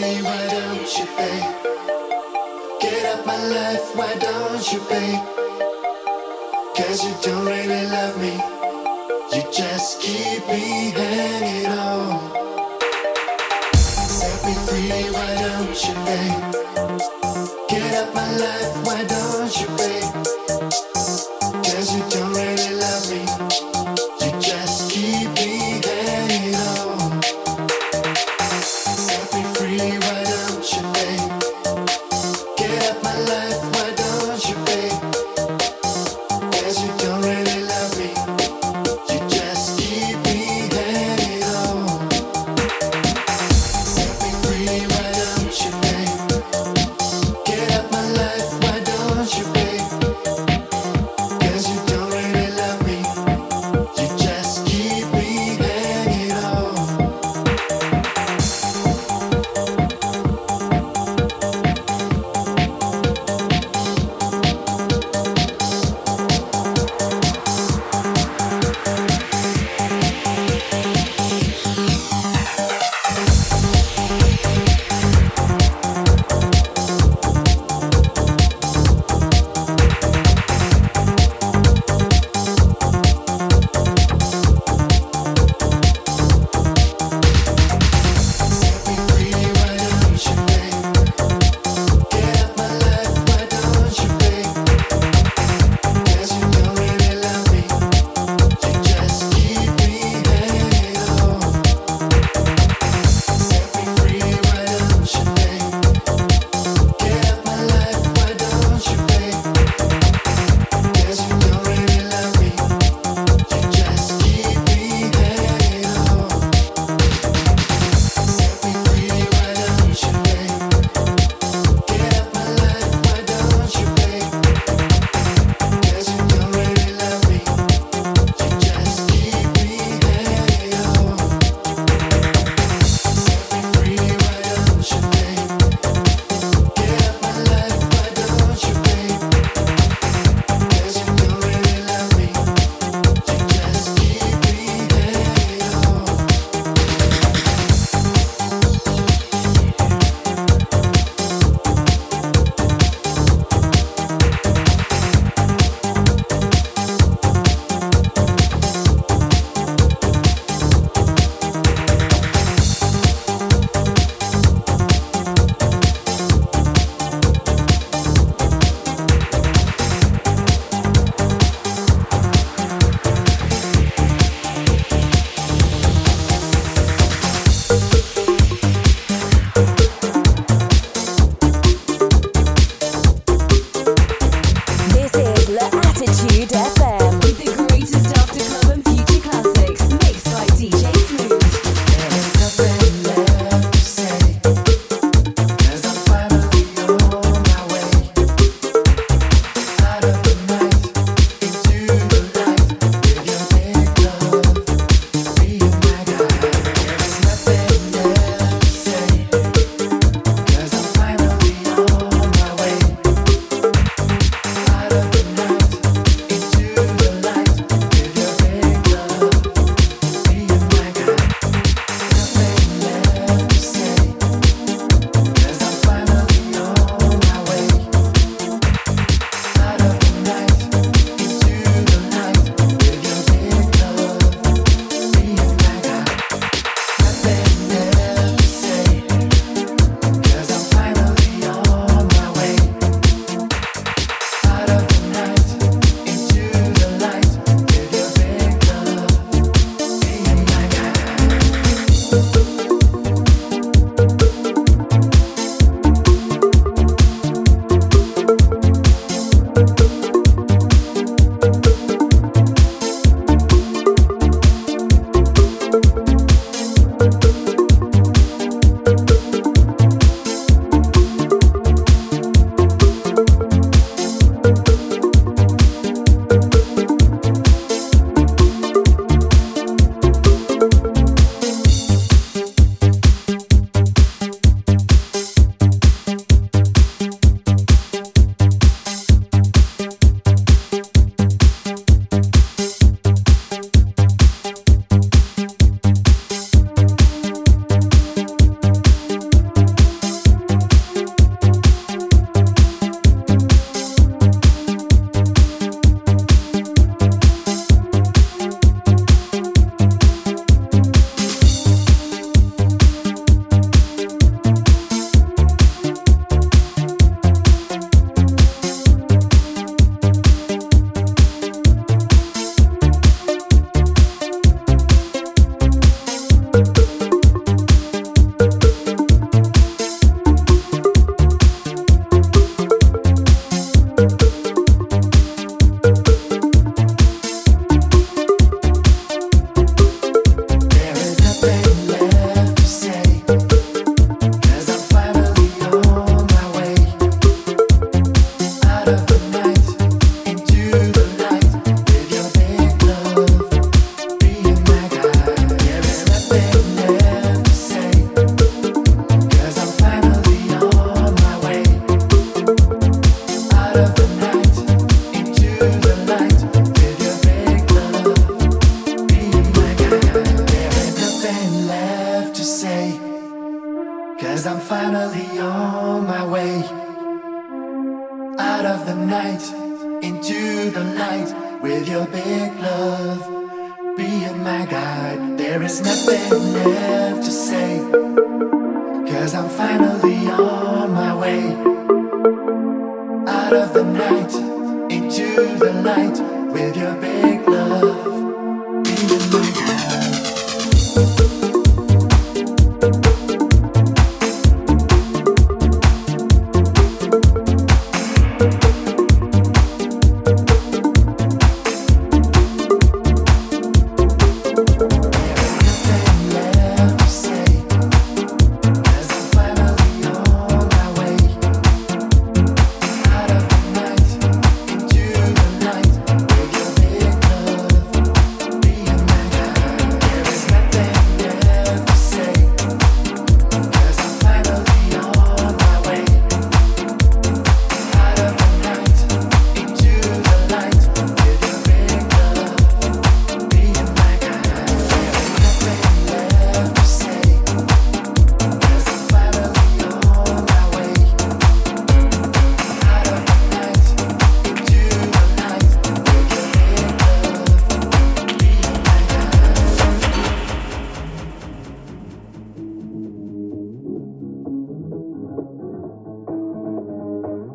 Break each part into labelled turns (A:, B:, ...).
A: me, why don't you, babe? Get up my life, why don't you, babe? Cause you don't really love me, you just keep me hanging on. Set me free, why don't you, babe? Get up my life, why don't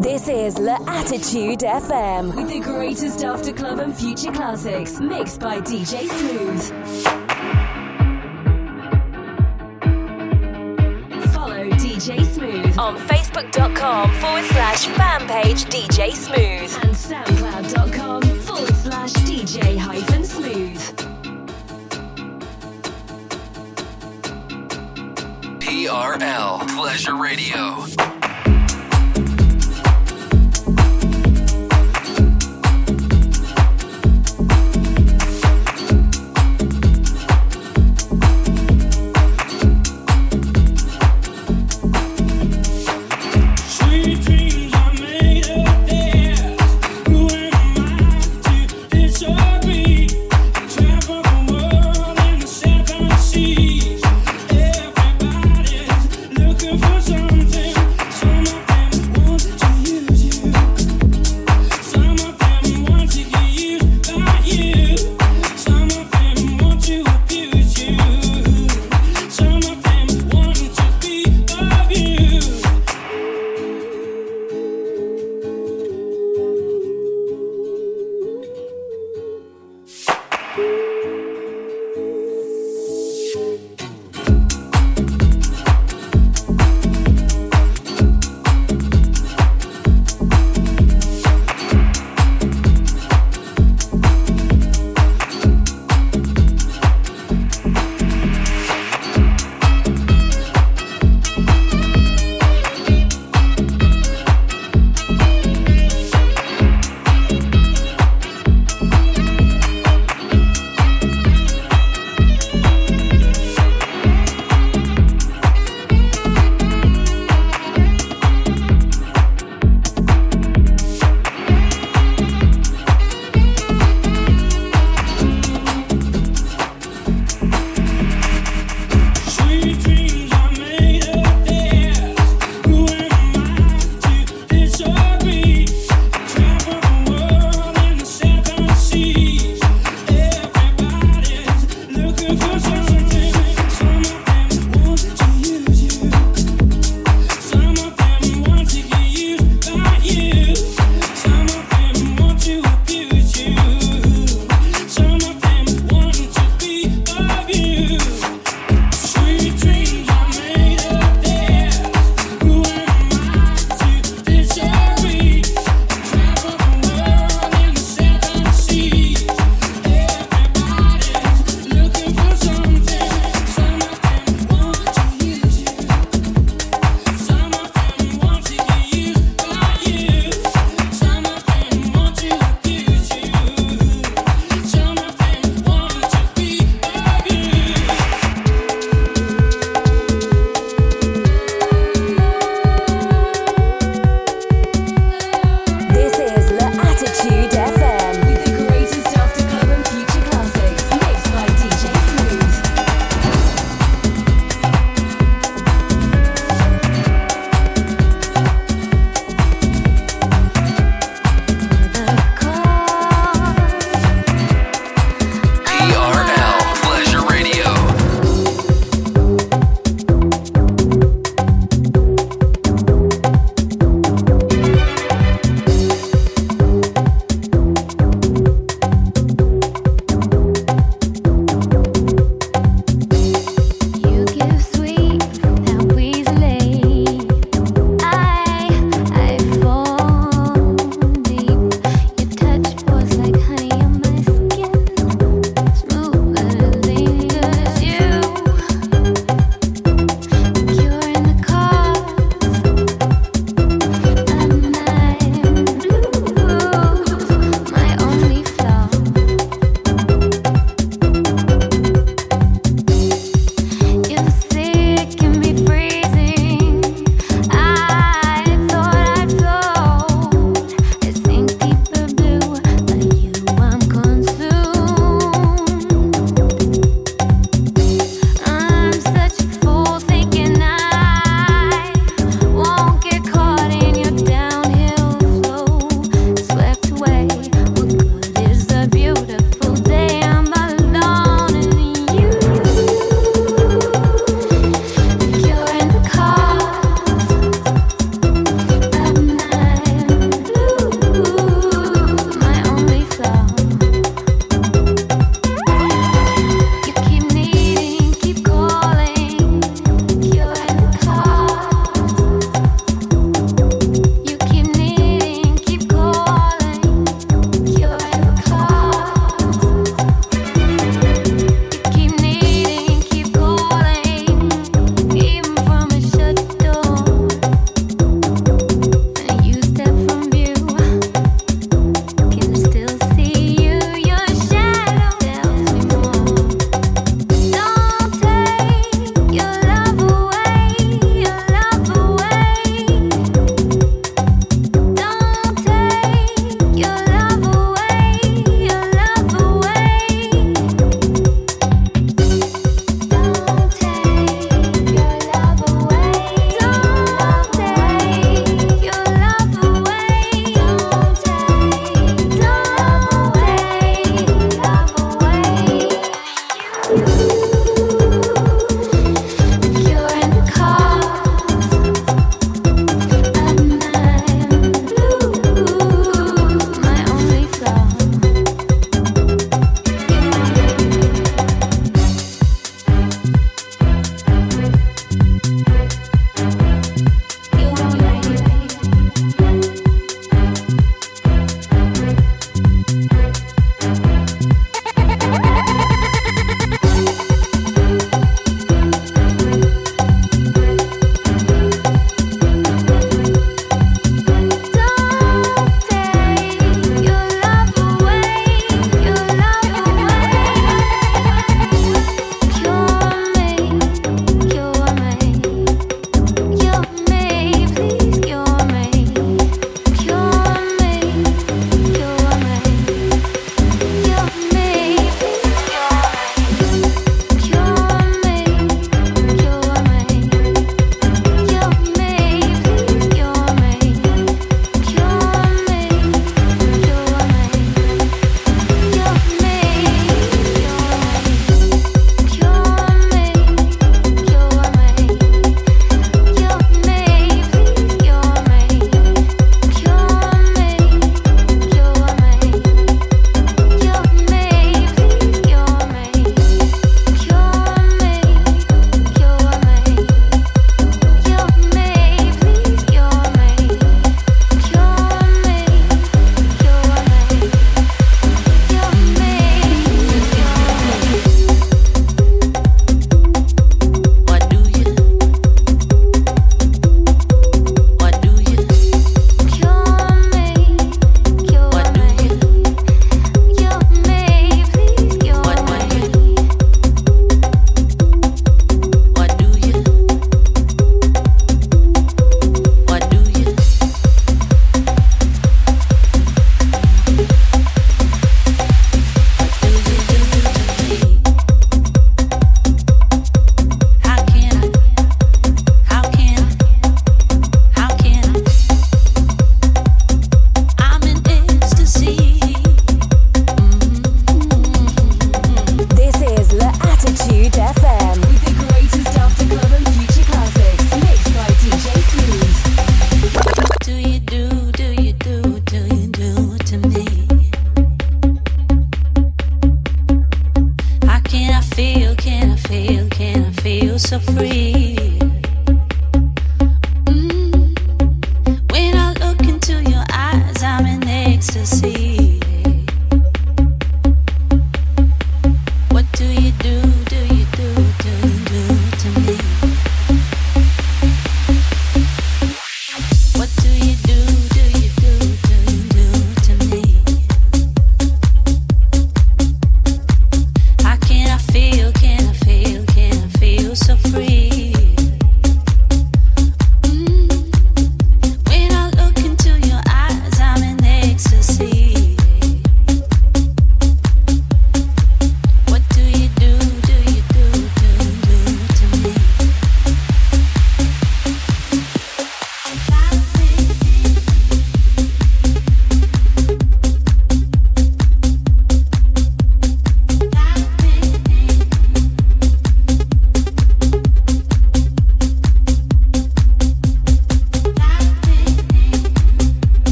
B: Attitude FM with the greatest after club and future classics mixed by DJ Smooth. Follow DJ Smooth on Facebook.com forward slash fan page DJ Smooth and SoundCloud.com forward slash DJ hyphen Smooth.
C: TRL Pleasure Radio.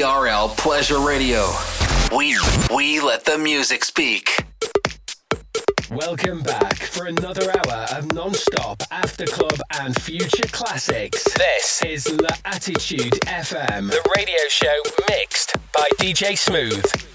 D: TRL
C: Pleasure Radio. We we let the music speak.
E: Welcome back for another hour of non-stop after club and future classics. This is La Attitude FM, the radio show mixed by DJ Smooth.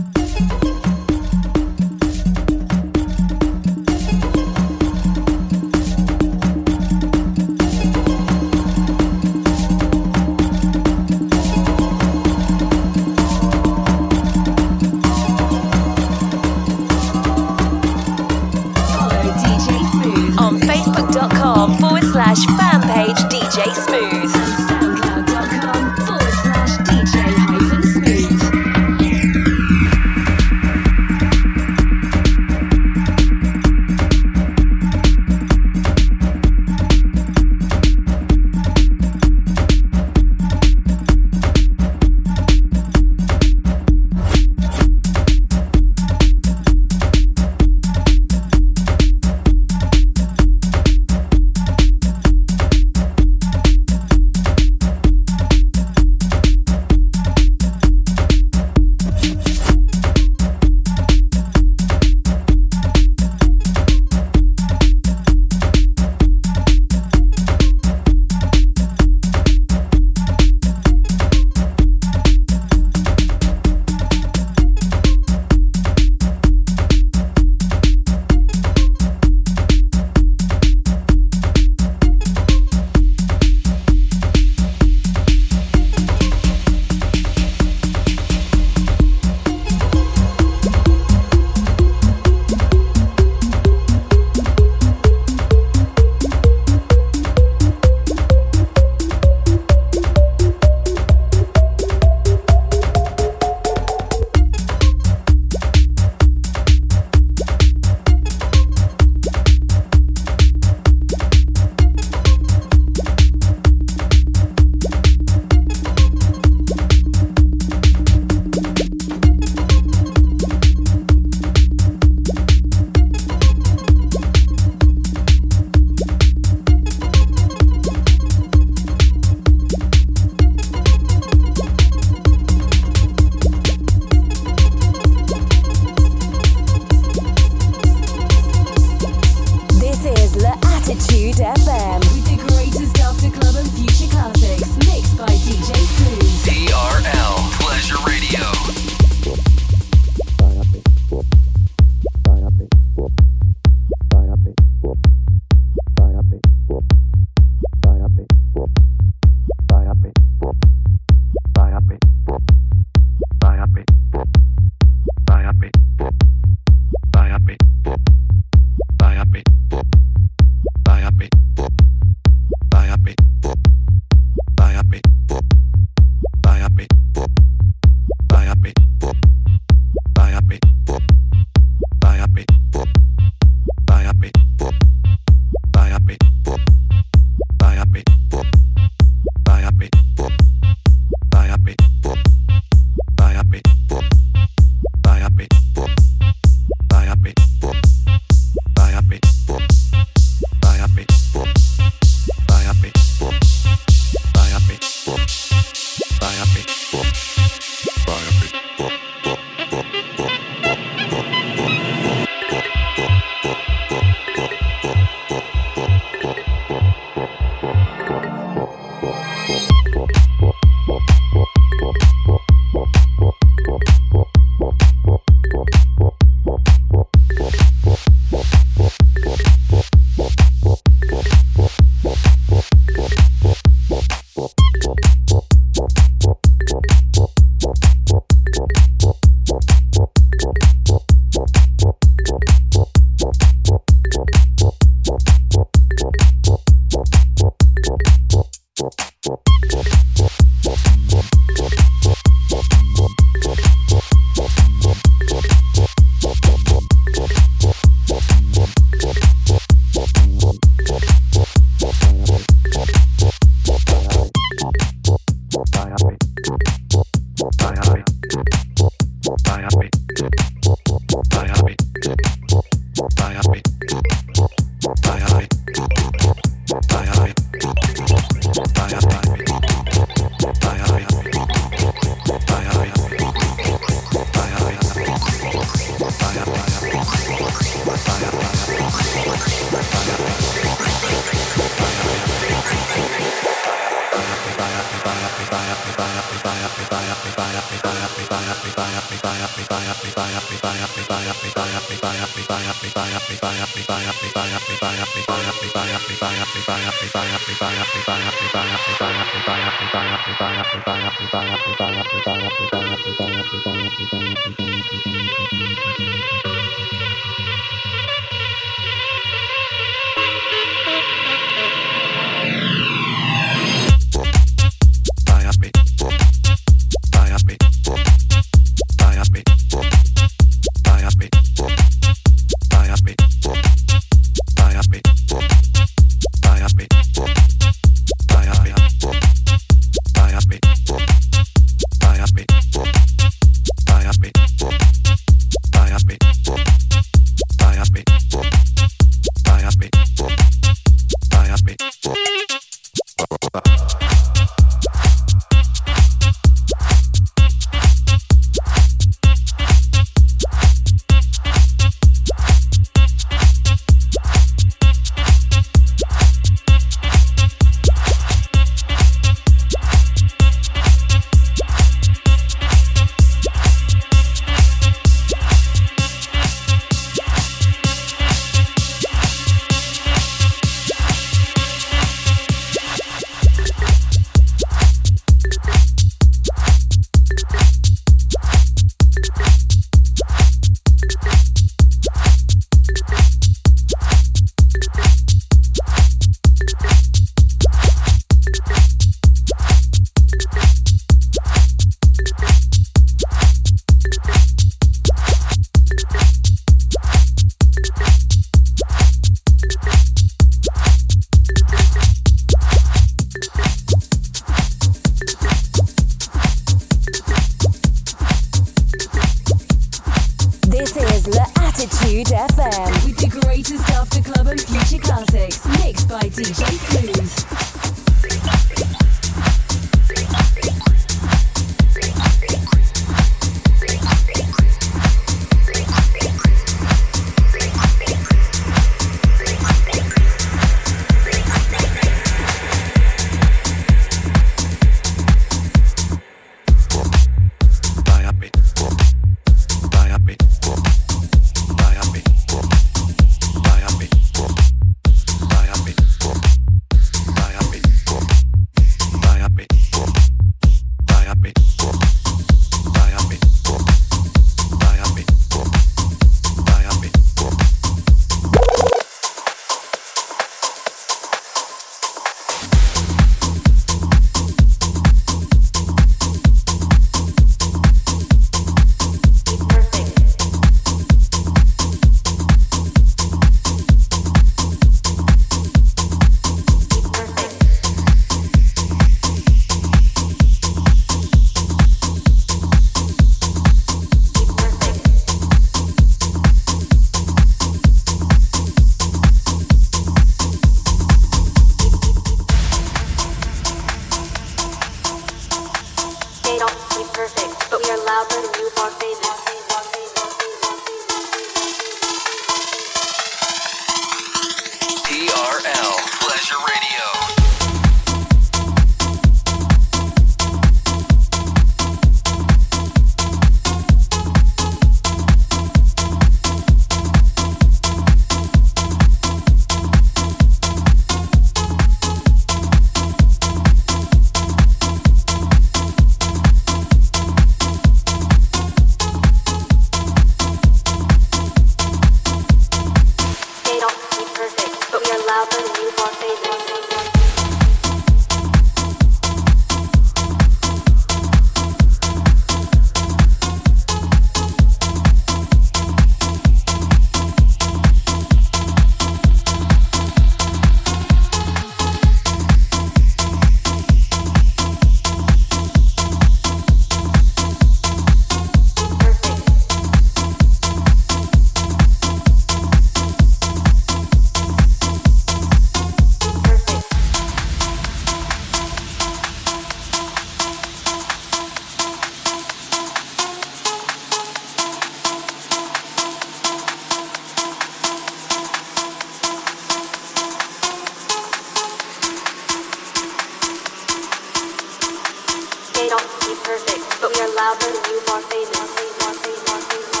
B: perfect, but we are louder than you are famous.